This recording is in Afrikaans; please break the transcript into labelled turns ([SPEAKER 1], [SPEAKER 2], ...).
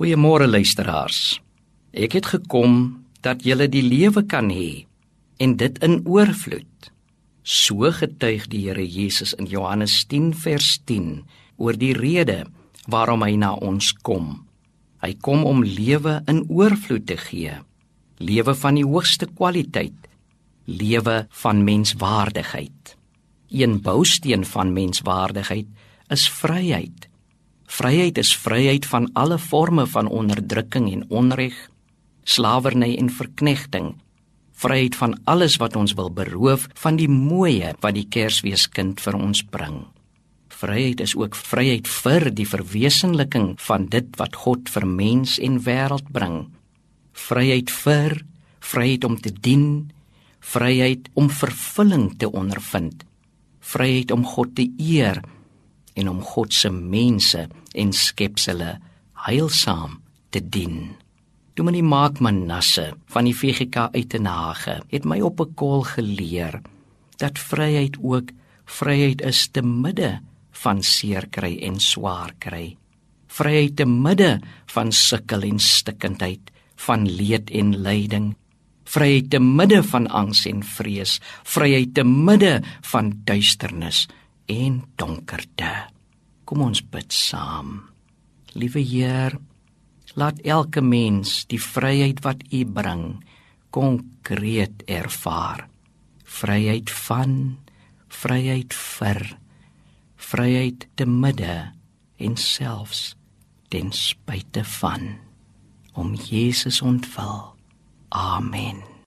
[SPEAKER 1] Goeiemôre luisteraars. Ek het gekom dat julle die lewe kan hê en dit in oorvloed. So getuig die Here Jesus in Johannes 10 vers 10 oor die rede waarom hy na ons kom. Hy kom om lewe in oorvloed te gee. Lewe van die hoogste kwaliteit. Lewe van menswaardigheid. Een bousteen van menswaardigheid is vryheid. Vryheid is vryheid van alle forme van onderdrukking en onreg, slawerny en verknegting. Vryheid van alles wat ons wil beroof van die mooie wat die Kersfeeskind vir ons bring. Vryheid is ook vryheid vir die verwesenliking van dit wat God vir mens en wêreld bring. Vryheid vir vryheid om te dien, vryheid om vervulling te ondervind, vryheid om God te eer en om God se mense en skepsele heilsaam te dien. Dominee Mark Manasse van die VGK Uitenhage het my op 'n kol geleer dat vryheid ook vryheid is te midde van seer kry en swaar kry. Vryheid te midde van sukkel en stikkindheid, van leed en lyding. Vryheid te midde van angs en vrees, vryheid te midde van duisternis en donkerte. Kom ons bid saam. Liewe Heer, laat elke mens die vryheid wat U bring konkreet ervaar. Vryheid van, vryheid vir, vryheid te midde en selfs ten spyte van om Jesus ontval. Amen.